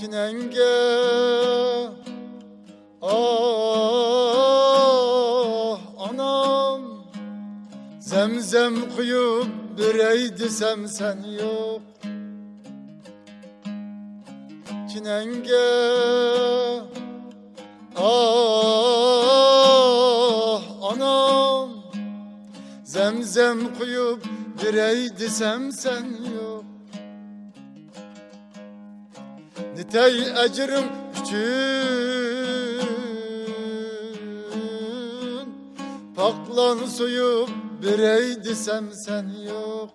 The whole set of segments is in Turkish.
Çinenge Ah anam. Zemzem kuyup birey desem sen yok. Çinenge Ah anam. Zemzem kuyup birey desem sen yok Nitey ecrim için. Paklan suyu birey desem sen yok.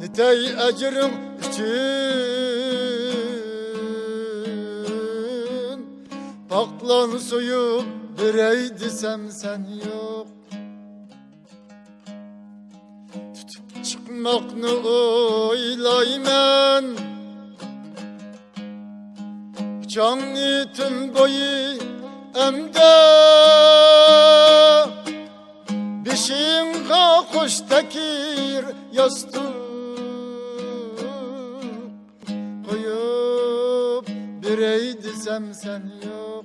Nitey ecrim için. Paklan suyu birey desem sen yok Çıkmakını oylayman Canlı tüm boyu emde. Bişim kakuş tekir yastık Koyup birey desem sen yok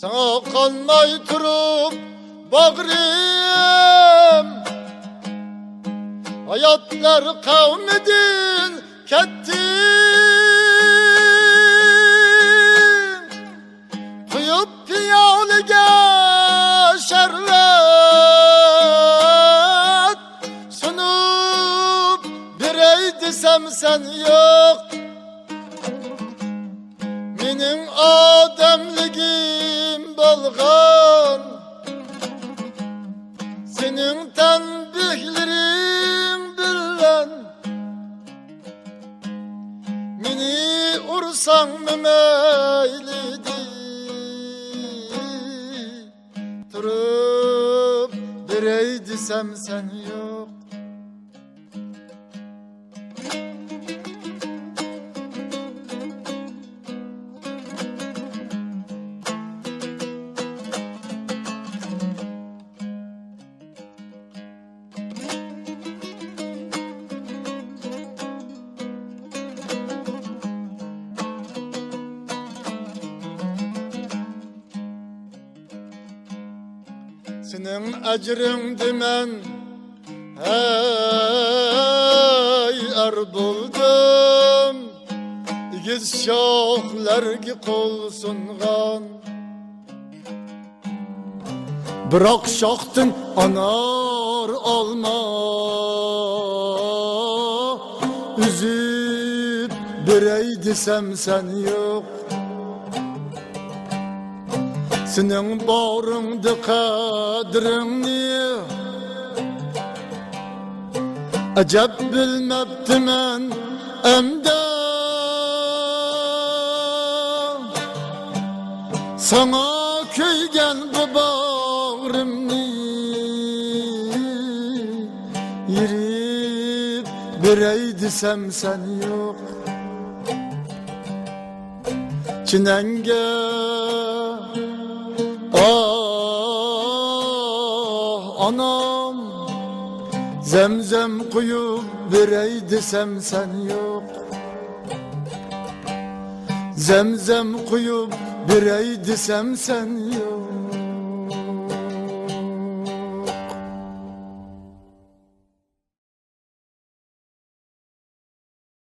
Sana kalmay turup bağrım Hayatlar kavmedin kettin. Kuyup piyalige şerbet Sunup birey desem sen yok Benim ademligim balgan Senin tenbihlerin bilen Meni ursan memeylidi Turup birey desem sen yok Senin ecrin dimen Hey er buldum. İgiz şohlarga kol sungan Biroq shoxdin anar olma Üzüp birey desem sen yok Senin bağrında kadrini Acep bilmeptimen emde Sana köygen bu bağrımni Yirip birey desem sen yok. Çinenge anam Zemzem kuyup birey desem sen yok. Zemzem kuyup birey desem sen yok